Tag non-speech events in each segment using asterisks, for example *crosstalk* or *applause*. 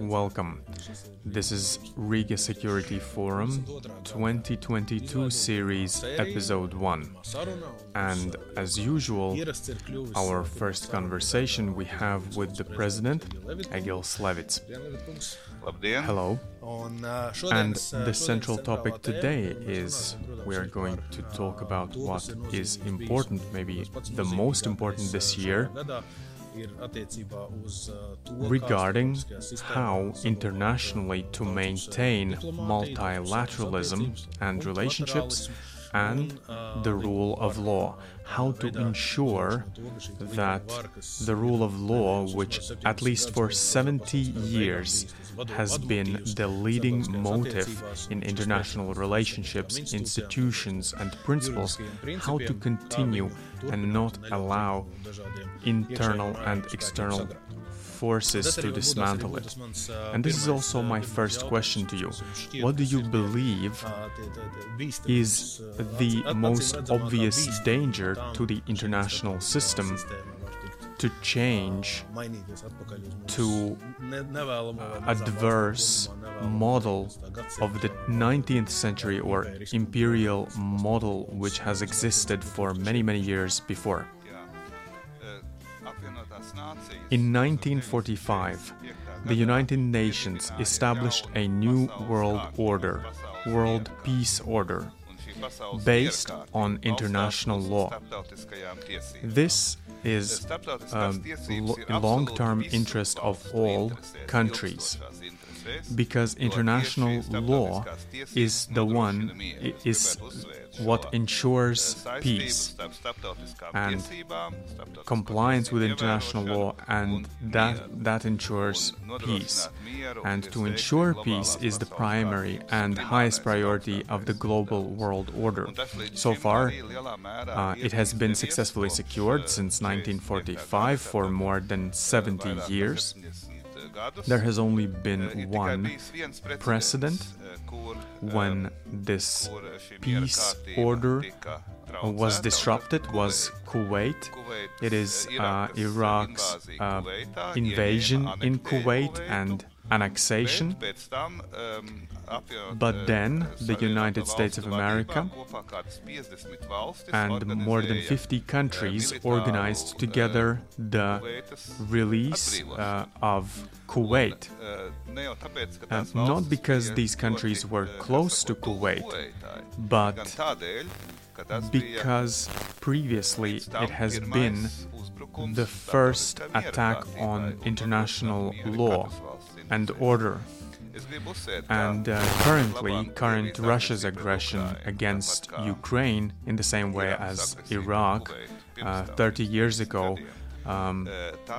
welcome. This is Riga Security Forum 2022 Series Episode 1. And as usual, our first conversation we have with the President, Egils Levits. Hello. And the central topic today is we are going to talk about what is important, maybe the most important this year regarding how internationally to maintain multilateralism and relationships and the rule of law. How to ensure that the rule of law, which at least for 70 years has been the leading motive in international relationships, institutions, and principles, how to continue and not allow internal and external forces to dismantle it. And this is also my first question to you. What do you believe is the most obvious danger to the international system to change to adverse model of the 19th century or imperial model which has existed for many many years before in 1945 the united nations established a new world order world peace order based on international law. This is a long term interest of all countries because international law is the one is what ensures peace and compliance with international law and that that ensures peace. And to ensure peace is the primary and highest priority of the global world order. So far uh, it has been successfully secured since 1945 for more than 70 years there has only been one precedent when this peace order was disrupted was Kuwait. It is uh, uh Iraq's uh, invasion in Kuwait and annexation. But then the United States of America and more than 50 countries organized together the release uh, of Kuwait. Uh, not because these countries were close to Kuwait, but because previously it has been the first attack on international law and order. And uh, currently, current Russia's aggression against Ukraine, in the same way as Iraq uh, 30 years ago um,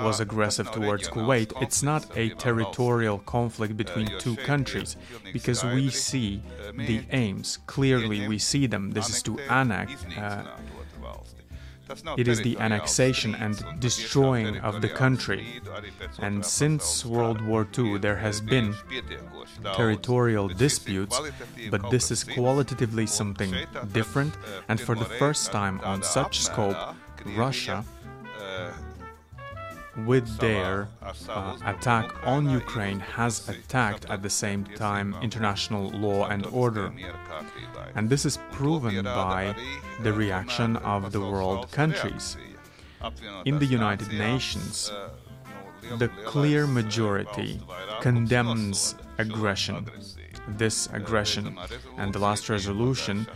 was aggressive towards Kuwait, it's not a territorial conflict between two countries because we see the aims. Clearly, we see them. This is to annex. Uh, it is the annexation and destroying of the country. And since World War II, there has been territorial disputes, but this is qualitatively something different. And for the first time on such scope, Russia with their uh, uh attack on Ukraine has attacked at the same time international law and order. And this is proven by the reaction of the world countries. In the United Nations, the clear majority condemns aggression this aggression. And the last resolution,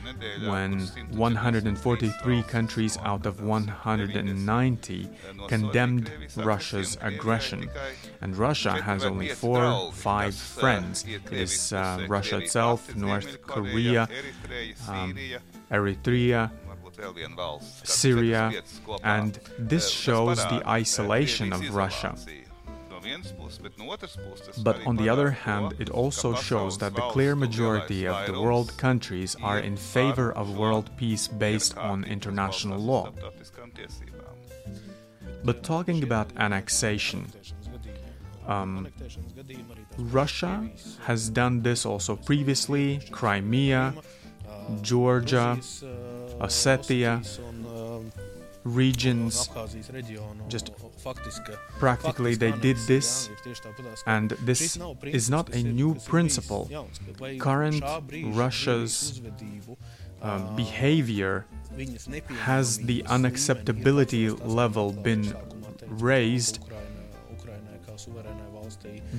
when 143 countries out of 190 condemned Russia's aggression. And Russia has only four, five friends. It is uh, Russia itself, North Korea, um, Eritrea, Syria, and this shows the isolation of Russia. But on the other hand, it also shows that the clear majority of the world countries are in favor of world peace based on international law. But talking about annexation, um, Russia has done this also previously Crimea, Georgia, Ossetia, regions just practically they did this and this is not a new principle current russia's uh, behavior has the unacceptability level been raised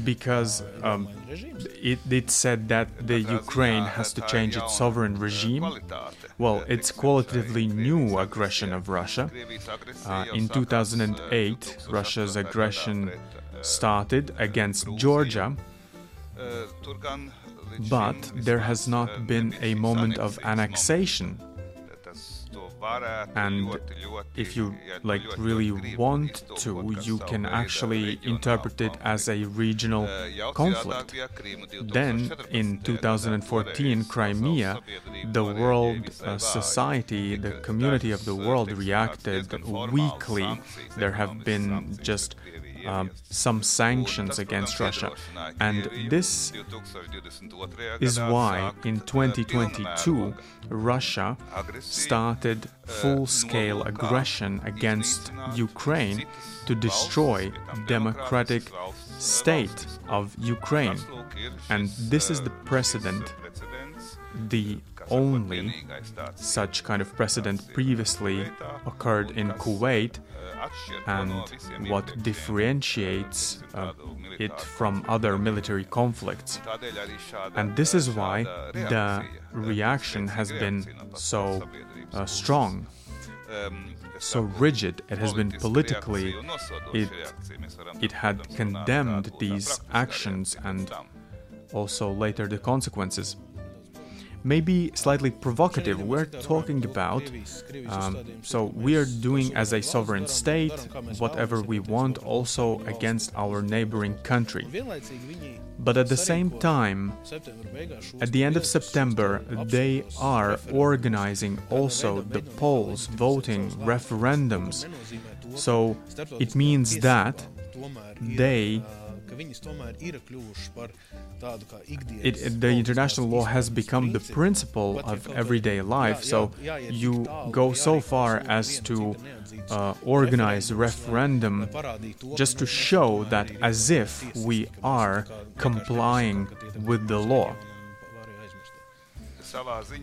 because um, it, it, said that the Ukraine has to change its sovereign regime. Well, it's qualitatively new aggression of Russia. Uh, in 2008, Russia's aggression started against Georgia, but there has not been a moment of annexation and if you like really want to you can actually interpret it as a regional conflict. Then in 2014 crimea the world uh, society the community of the world reacted weakly. There have been just um, some sanctions against Russia. And this is why in 2022 Russia started full scale aggression against Ukraine to destroy democratic state of Ukraine. And this is the precedent, the only such kind of precedent previously occurred in Kuwait and what differentiates uh, it from other military conflicts. And this is why the reaction has been so uh, strong, so rigid. It has been politically, it, it had condemned these actions and also later the consequences maybe slightly provocative. We're talking about, um, so we are doing as a sovereign state whatever we want, also against our neighboring country. But at the same time, at the end of September, they are organizing also the polls, voting, referendums. So it means that they it, the international law has become the principle of everyday life, so you go so far as to uh, organize referendum just to show that as if we are complying with the law.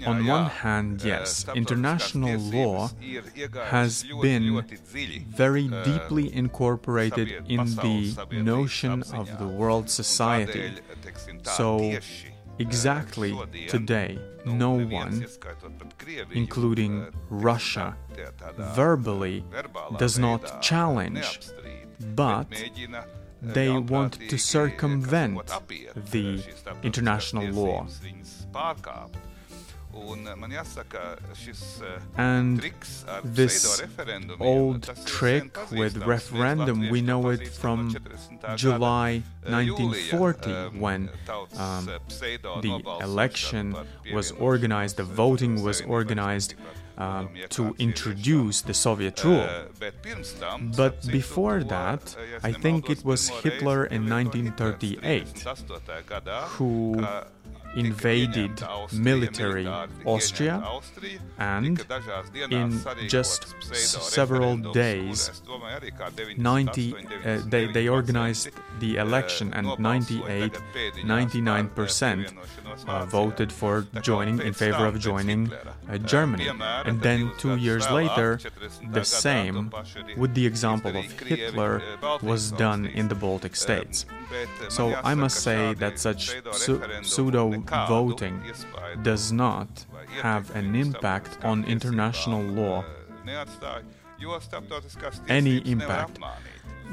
On one hand, yes, international law has been very deeply incorporated in the notion of the world society. So, exactly today, no one, including Russia, verbally does not challenge, but they want to circumvent the international law. And this old trick with referendum, we know it from July 1940 when um, the election was organized, the voting was organized uh, to introduce the Soviet rule. But before that, I think it was Hitler in 1938 who invaded military Austria and in just several days 90 uh, they, they organized the election and 98 99% uh, voted for joining in favor of joining uh, Germany. And then 2 years later the same with the example of Hitler was done in the Baltic states. So I must say that such su pseudo voting does not have an impact on international law. Any impact.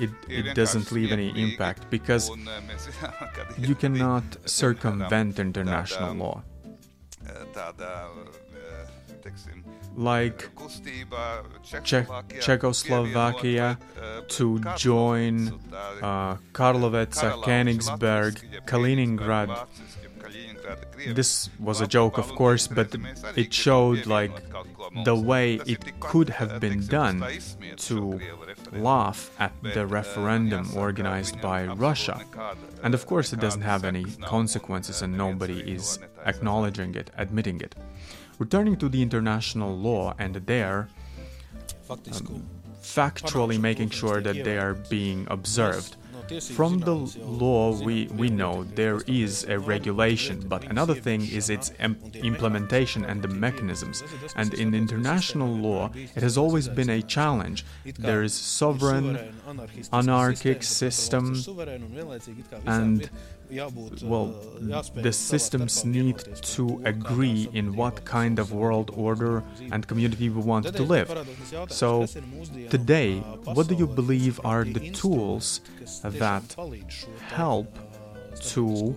It, it doesn't leave any impact because *laughs* you cannot circumvent international law like Czech Czechoslovakia to join uh, Královec, Königsberg, uh, Kaliningrad. This was a joke, of course, but it showed like the way it could have been done to laugh at the referendum organized by Russia. And of course, it doesn't have any consequences, and nobody is acknowledging it, admitting it. Returning to the international law, and there, um, factually making sure that they are being observed. From the law, we, we know there is a regulation, but another thing is its implementation and the mechanisms. And in international law, it has always been a challenge. There is sovereign, anarchic system, and well, the systems need to agree in what kind of world order and community we want to live. So, today, what do you believe are the tools that help to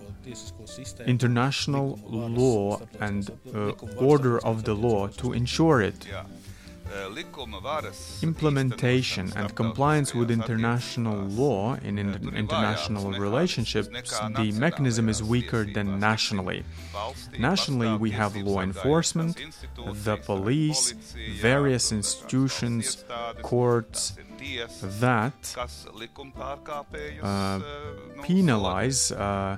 international law and uh, order of the law to ensure it? Implementation and compliance with international law in international relationships, the mechanism is weaker than nationally. Nationally, we have law enforcement, the police, various institutions, courts, that uh, penalize uh,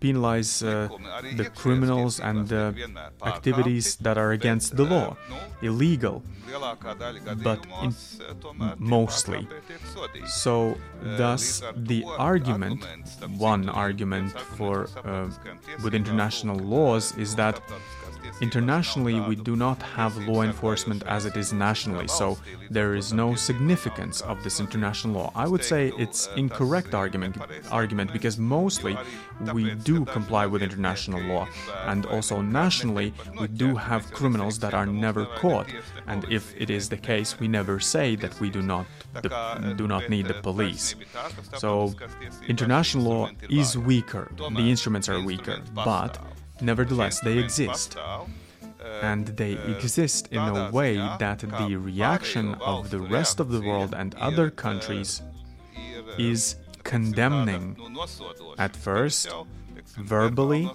penalize uh, the criminals and the activities that are against the law, illegal, but mostly. So, thus, the argument, one argument for uh, with international laws is that Internationally, we do not have law enforcement as it is nationally, so there is no significance of this international law. I would say it's incorrect argument argument because mostly we do comply with international law, and also nationally we do have criminals that are never caught. And if it is the case, we never say that we do not the, do not need the police. So international law is weaker. The instruments are weaker, but Nevertheless, they exist. And they exist in a way that the reaction of the rest of the world and other countries is condemning at first, verbally,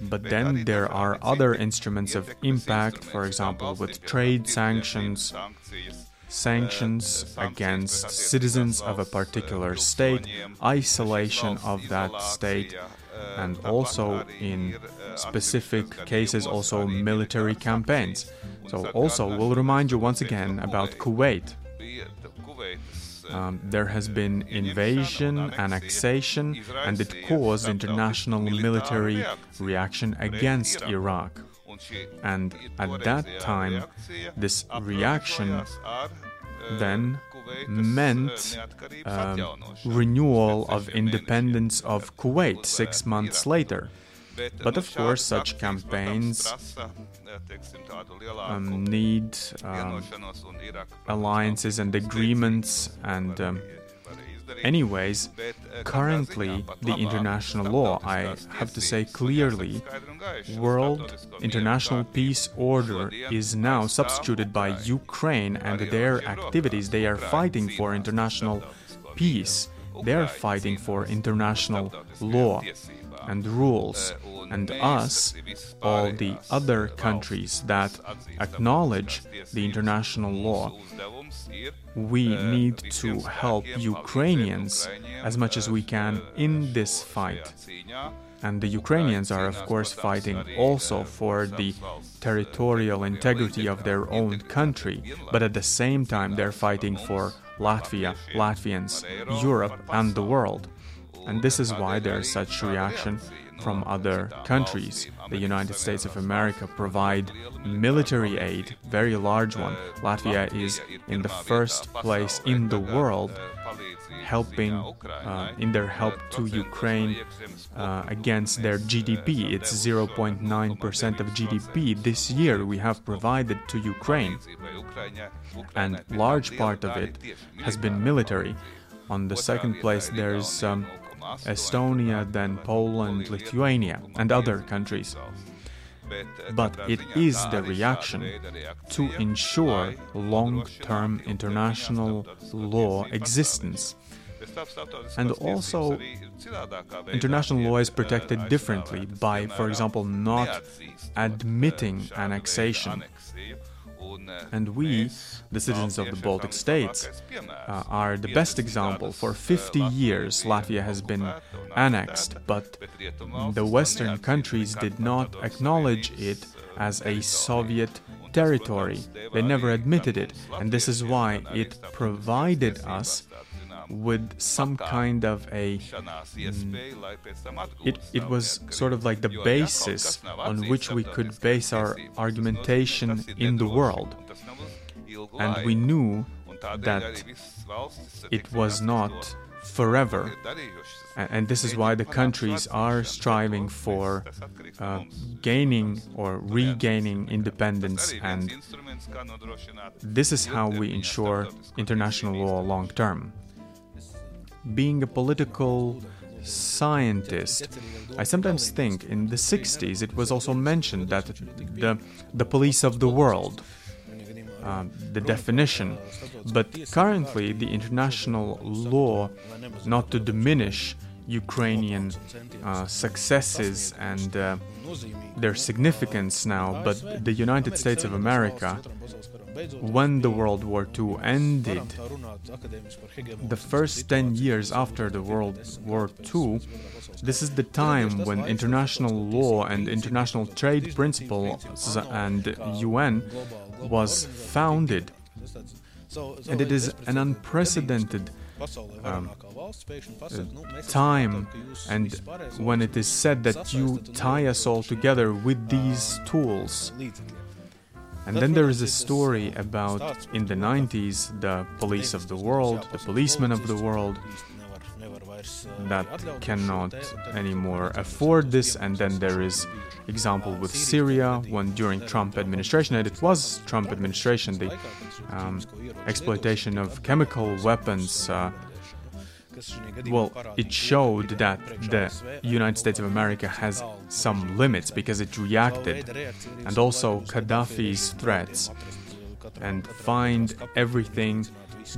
but then there are other instruments of impact, for example, with trade sanctions, sanctions against citizens of a particular state, isolation of that state, and also in specific cases also military campaigns. So also we'll remind you once again about Kuwait. Um, there has been invasion, annexation, and it caused international military reaction against Iraq. And at that time, this reaction then meant um, renewal of independence of Kuwait six months later. But of course, such campaigns um, need um, alliances and agreements and um, Anyways, currently, the international law, I have to say clearly, world international peace order is now substituted by Ukraine and their activities. They are fighting for international peace, they are fighting for international law and rules, and us, all the other countries that acknowledge the international law, we need to help Ukrainians as much as we can in this fight. And the Ukrainians are, of course, fighting also for the territorial integrity of their own country, but at the same time, they're fighting for Latvia, Latvians, Europe, and the world. And this is why there's such reaction from other countries. The United States of America provide military aid, very large one. Latvia is in the first place in the world helping uh, in their help to Ukraine uh, against their GDP. It's 0.9% of GDP this year we have provided to Ukraine. And large part of it has been military. On the second place, there's um, Estonia, then Poland, Lithuania, and other countries. But it is the reaction to ensure long term international law existence. And also, international law is protected differently by, for example, not admitting annexation and we, the citizens of the Baltic states, uh, are the best example. For 50 years, Latvia has been annexed, but the Western countries did not acknowledge it as a Soviet territory. They never admitted it, and this is why it provided us with some kind of a mm, it, it was sort of like the basis on which we could base our argumentation in the world. And we knew that it was not forever. And this is why the countries are striving for uh, gaining or regaining independence. And this is how we ensure international law long term being a political scientist, I sometimes think in the 60s it was also mentioned that the, the police of the world, uh, the definition, but currently the international law, not to diminish Ukrainian uh, successes and uh, their significance now, but the United States of America when the World War II ended, the first 10 years after the World War II, this is the time when international law and international trade principles and UN was founded. And it is an unprecedented um, time and when it is said that you tie us all together with these tools and then there is a story about in the 90s the police of the world, the policemen of the world that cannot anymore afford this. And then there is example with Syria when during Trump administration and it was Trump administration the um, exploitation of chemical weapons uh, well, it showed that the United States of America has some limits because it reacted, and also Gaddafi's threats, and find everything,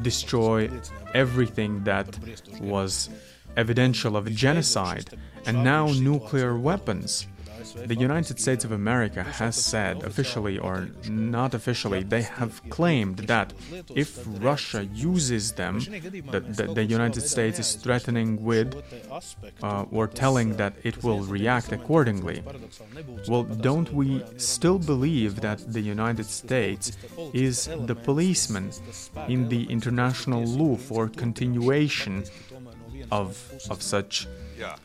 destroy everything that was evidential of genocide, and now nuclear weapons. The United States of America has said, officially or not officially, they have claimed that if Russia uses them, that, the United States is threatening with uh, or telling that it will react accordingly. Well, don't we still believe that the United States is the policeman in the international law for continuation of, of such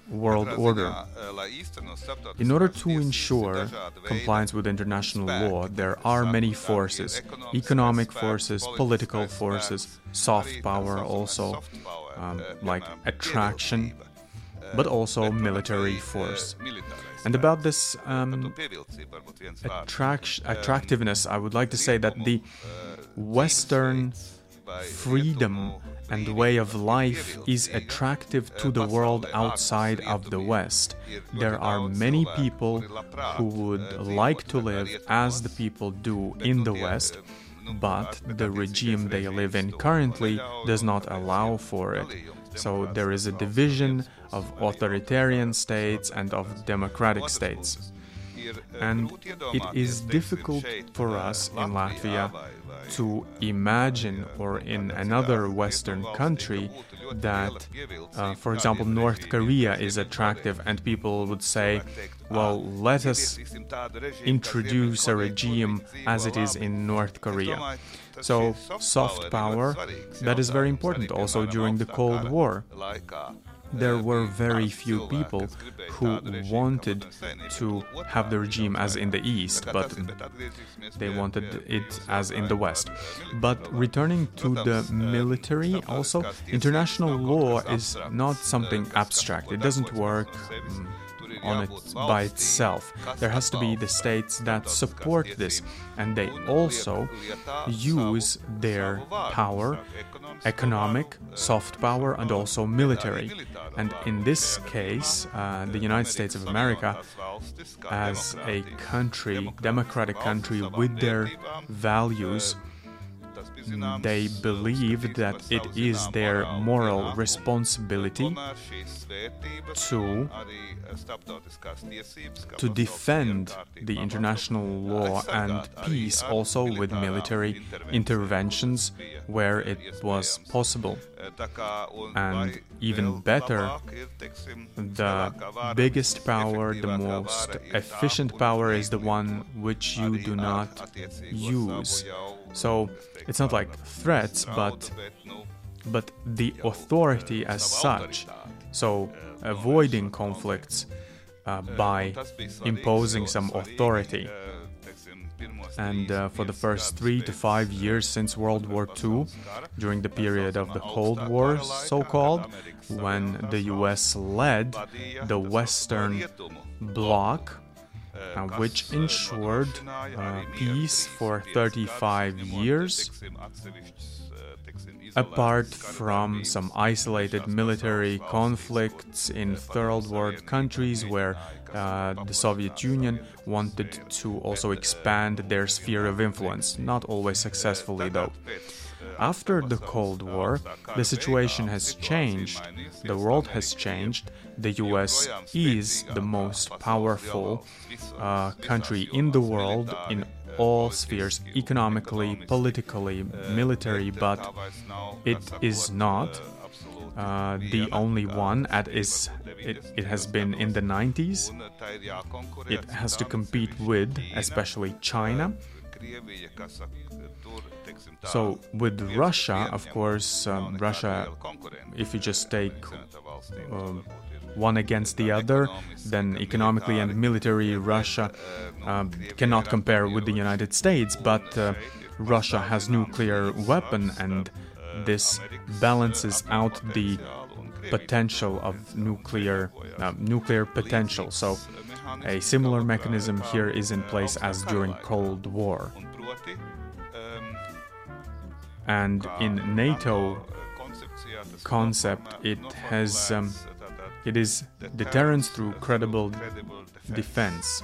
world order. In order to ensure compliance with international law, there are many forces economic forces, political forces, soft power, also, um, like attraction, but also military force. And about this um, attract attractiveness, I would like to say that the Western freedom and way of life is attractive to the world outside of the West. There are many people who would like to live as the people do in the West, but the regime they live in currently does not allow for it. So there is a division of authoritarian states and of democratic states. And it is difficult for us in Latvia to imagine, or in another Western country, that, uh, for example, North Korea is attractive, and people would say, well, let us introduce a regime as it is in North Korea. So, soft power, that is very important also during the Cold War there were very few people who wanted to have the regime as in the East, but they wanted it as in the West. But returning mm, to the military, also, international law is not something abstract. It doesn't work. On it by itself. There has to be the states that support this, and they also use their power, economic, soft power, and also military. And in this case, uh, the United States of America, as a country, democratic country with their values, Mm, they believe that it is their moral responsibility to, to defend the international law and peace also with military interventions where it was possible. And even better, the biggest power, the most efficient power is the one which you do not use. So it's not like threats, but but the authority as such. So avoiding conflicts uh, by imposing some authority. And uh, for the first three to five years since World War II, during the period of the Cold War, so called, when the US led the Western Bloc, uh, which ensured uh, peace for 35 years apart from some isolated military conflicts in third world countries where uh, the Soviet Union wanted to also expand their sphere of influence, not always successfully though. After the Cold War, the situation has changed, the world has changed, the US is the most powerful uh, country in the world in all spheres economically, politically, military, but it is not uh, the only one at is it, it has been in the 90s it has to compete with especially china so with russia of course um, russia if you just take um, one against the other, then economically and military Russia uh, cannot compare with the United States. But uh, Russia has nuclear weapon, and this balances out the potential of nuclear uh, nuclear potential. So a similar mechanism here is in place as during Cold War. And in NATO concept, it has um, it is deterrence through credible defense.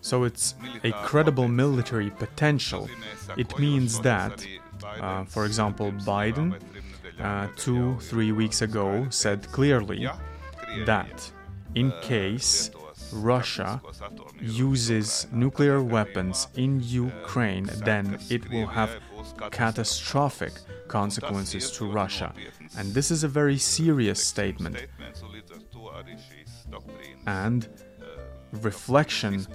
So it's a credible military potential. It means that, uh, for example, Biden uh, two, three weeks ago said clearly that in case Russia uses nuclear weapons in Ukraine, then it will have catastrophic consequences to Russia. And this is a very serious statement. And reflection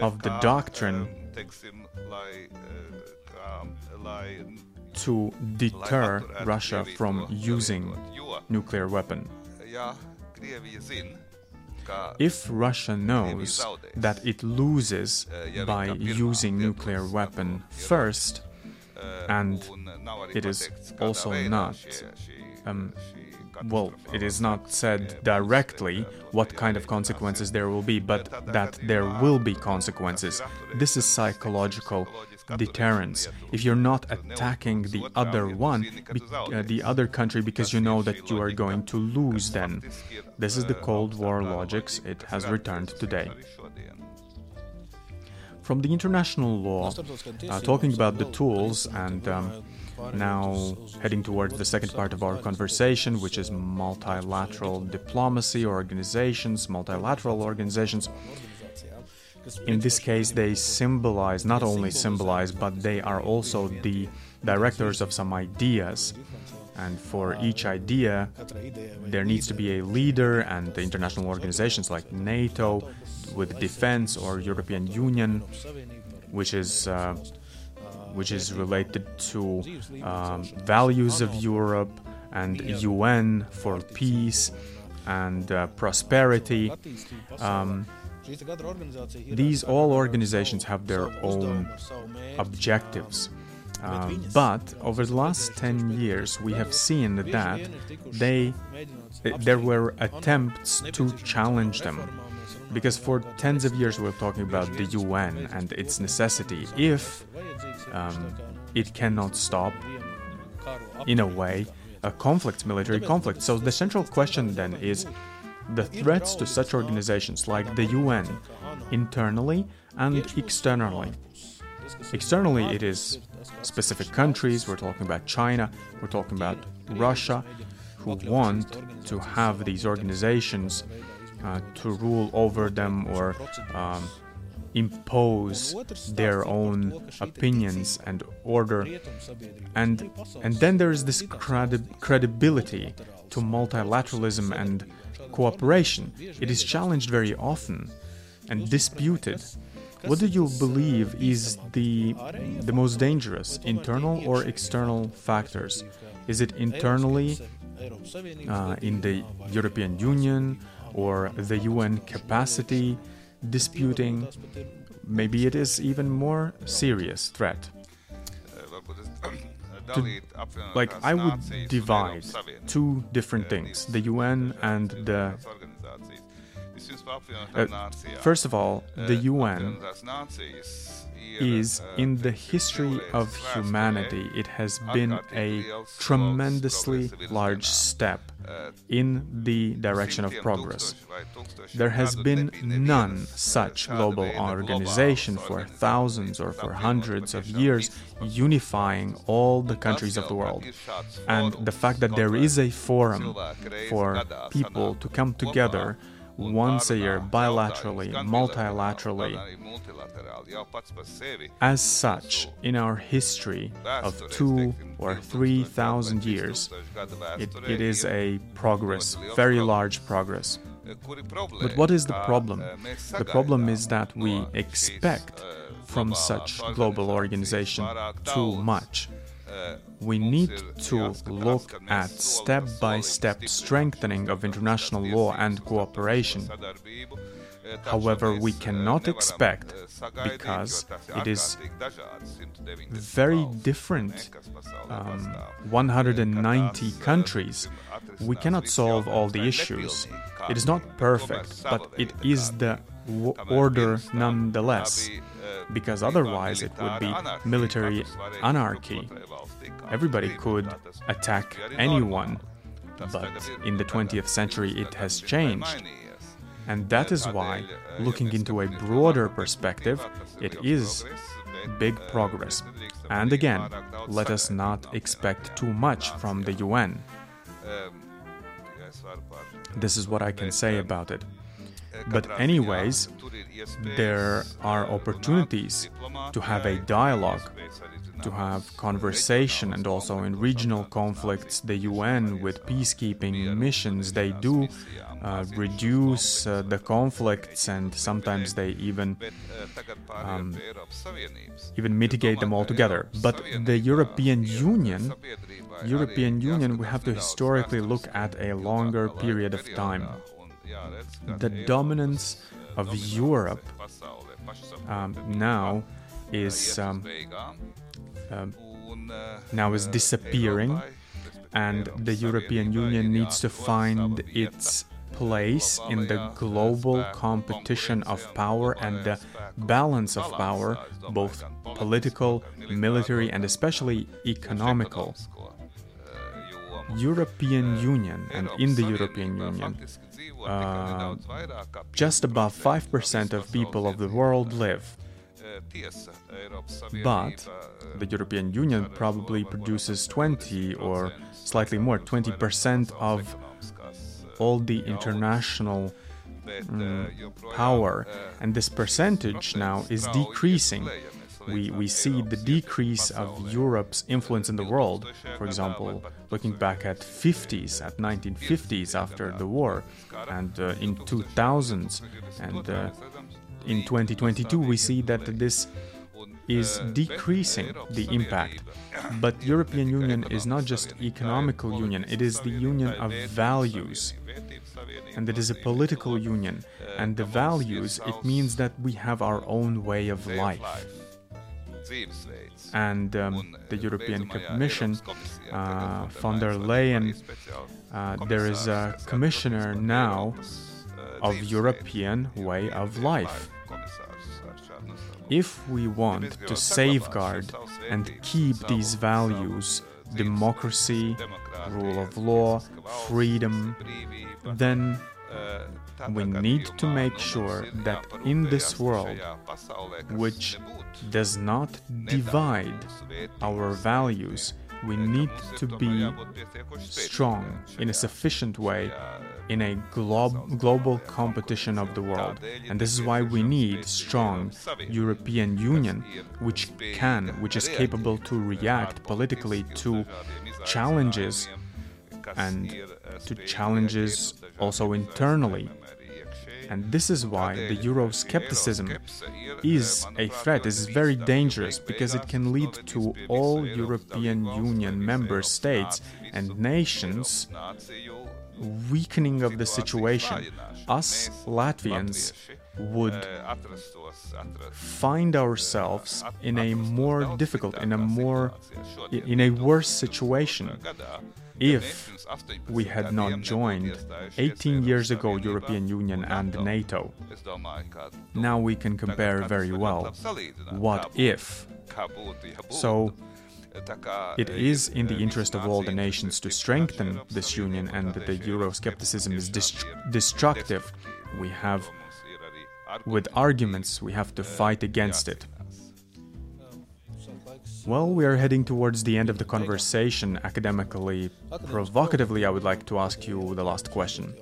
of the doctrine to deter Russia from using nuclear weapon. If Russia knows that it loses by using nuclear weapon first, and it is also not um, well, it is not said directly what kind of consequences there will be, but that there will be consequences. This is psychological deterrence. If you're not attacking the other one, be, uh, the other country, because you know that you are going to lose, then this is the Cold War logics. It has returned today. From the international law, uh, talking about the tools and um, now heading towards the second part of our conversation, which is multilateral diplomacy organizations, multilateral organizations. In this case, they symbolize, not only symbolize, but they are also the directors of some ideas. And for each idea, there needs to be a leader, and the international organizations like NATO with defense or European Union, which is uh, which is related to um, values of Europe and UN for peace and uh, prosperity. Um, these all organizations have their own objectives. Um, but over the last 10 years, we have seen that they, there were attempts to challenge them because for tens of years we're talking about the UN and its necessity. If um, it cannot stop, in a way, a conflict, military conflict. So the central question then is the threats to such organizations like the UN, internally and externally. Externally, it is specific countries, we're talking about China, we're talking about Russia, who want to have these organizations uh, to rule over them or um, impose their own opinions and order. And and then there is this credi- credibility to multilateralism and cooperation it is challenged very often and disputed what do you believe is the the most dangerous internal or external factors is it internally uh, in the European Union or the UN capacity disputing. Maybe it is even more serious threat. To, like I would divide two different things: the UN and the. Uh, uh, first of all, the UN is in the history of humanity, it has been a tremendously large step in the direction of progress. There has been none such global organization for thousands or for hundreds of years unifying all the countries of the world. And the fact that there is a forum for people to come together once a year, bilaterally, multilaterally. As such, in our history of two or three thousand years, it, it is a progress, very large progress. But what is the problem? The problem is that we expect from such global organization too much we need to look at step by step strengthening of international law and cooperation. However, um, we cannot expect, because it is very different, um, 190 countries, we cannot solve all the issues. It is not perfect, but it is the order nonetheless because otherwise it would be military anarchy. Everybody could attack anyone, but in the 20th century it has changed. And that is why, looking into a broader perspective, it is big progress. And again, let us not expect too much from the UN. This is what I can say about it. But, anyways, there are opportunities to have a dialogue, to have conversation, and also in regional conflicts, the UN with peacekeeping missions, they do uh, reduce uh, the conflicts and sometimes they even um, even mitigate them altogether. But the European Union, European Union, we have to historically look at a longer period of time the dominance of Europe um, now is um, uh, now is disappearing, and the European Union needs to find its place in the global competition of power and the balance of power, both political, military, and especially economical. European Union and in the European Union uh, just above 5% of people of the world live. But the European Union probably produces 20 or slightly more, 20% of all the international um, power, and this percentage now is decreasing. we, we see the decrease of Europe's influence in the world. For example, looking back at 50s, at 1950s after the war, and uh, in 2000s, and uh, in 2022 we see that this is decreasing the impact. But European Union is not just economical union, it is the union of values. And it is a political union. And the values, it means that we have our own way of life and um, the European Commission, uh, von der Leyen, uh, there is a commissioner now of European way of life. If we want to safeguard and keep these values, democracy, rule of law, freedom, then we need to make sure that in this world, which does not divide our values we need to be strong in a sufficient way in a glo- global competition of the world. And this is why we need strong European Union which can, which is capable to react politically to challenges and to challenges also internally and this is why the Euroscepticism is a threat, is very dangerous because it can lead to all European Union member states and nations weakening of the situation. Us Latvians would find ourselves in a more difficult, in a more, in a worse situation if we had not joined 18 years ago European Union and NATO. Now we can compare very well. What if? So it is in the interest of all the nations to strengthen this union and the Euroscepticism is destructive. We have with arguments we have to fight against it. Well, we are heading towards the end of the conversation. Academically, provocatively, I would like to ask you the last question.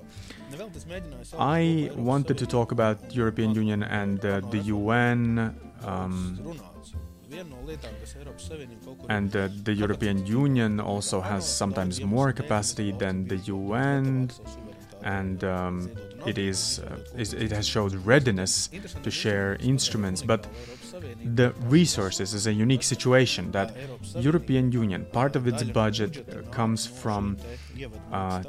I wanted to talk about European Union and uh, the UN um, and uh, the European Union also has sometimes more capacity than the UN and um, it is uh, it has showed readiness to share instruments but the resources is a unique situation that European Union part of its budget comes from uh,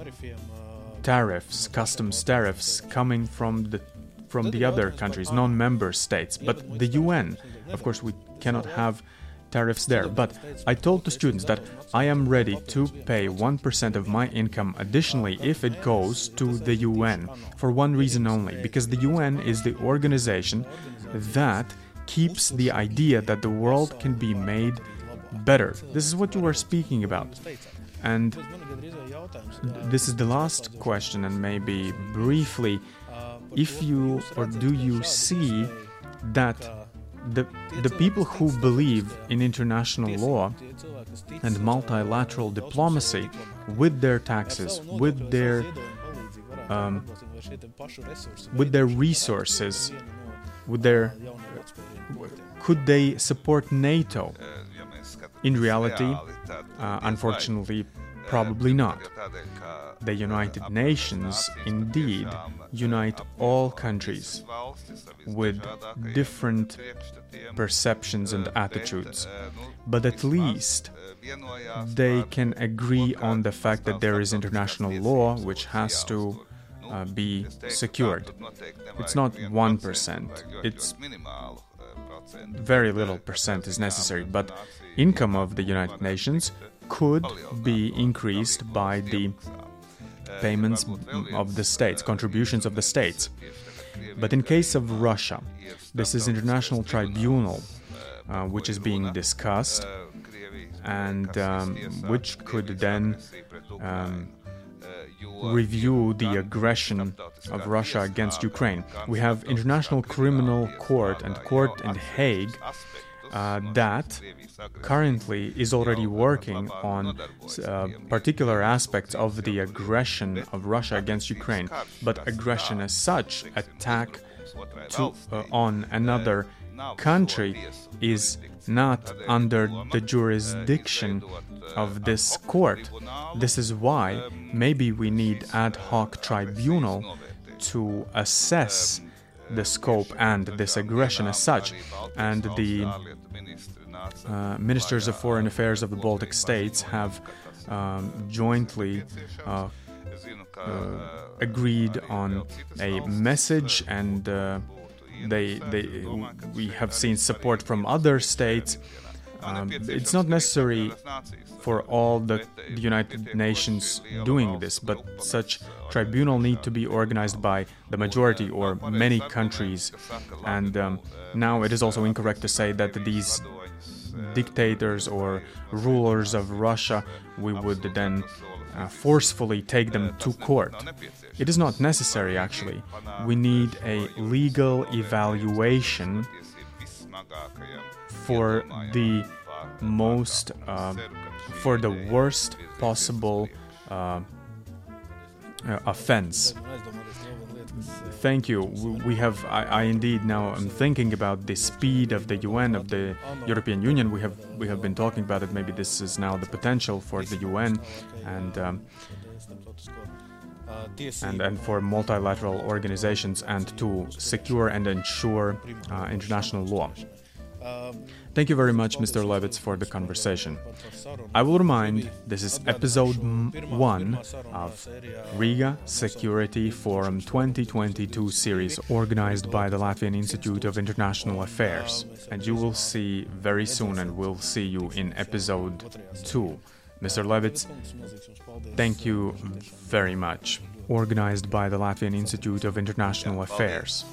tariffs, customs tariffs coming from the from the other countries, non-member states. But the UN, of course, we cannot have tariffs there. But I told the students that I am ready to pay 1% of my income additionally if it goes to the UN for one reason only because the UN is the organization that keeps the idea that the world can be made better. This is what you were speaking about. And this is the last question, and maybe briefly, if you or do you see that the, the people who believe in international law and multilateral diplomacy with their taxes, with their um, with their resources, with their could they support NATO? In reality, uh, unfortunately, probably not. The United Nations indeed unite all countries with different perceptions and attitudes, but at least they can agree on the fact that there is international law which has to uh, be secured. It's not 1%, it's very little percent is necessary, but income of the United Nations could be increased by the payments of the states, contributions of the states. But in case of Russia, this is international tribunal uh, which is being discussed and um, which could then um, review the aggression of Russia against Ukraine. We have International Criminal Court and Court in Hague uh, that currently is already working on uh, particular aspects of the aggression of Russia against Ukraine. But aggression as such, attack to, uh, on another country, is not under the jurisdiction of this court. This is why maybe we need ad hoc tribunal to assess the scope and this aggression as such. And the uh, ministers of foreign affairs of the Baltic states have um, jointly uh, uh, agreed on a message and uh, they, they, we have seen support from other states. Um, it's not necessary for all the, the, United Nations doing this, but such tribunal need to be organized by the majority or many countries. And um, now it is also incorrect to say that these dictators or rulers of Russia, we would then uh, forcefully take them to court. It is not necessary, actually. We need a legal evaluation for the most uh, for the worst possible uh, uh, offense. Thank you. We have. I, I, indeed now am thinking about the speed of the UN of the European Union. We have we have been talking about it. Maybe this is now the potential for the UN, and um, and, and for multilateral organizations and to secure and ensure uh, international law. Thank you very much, Mr. Levits, for the conversation. I will remind this is episode one of Riga Security Forum 2022 series organized by the Latvian Institute of International Affairs. And you will see very soon, and we'll see you in episode two. Mr. Levits, thank you very much organized by the Latvian Institute of International Affairs.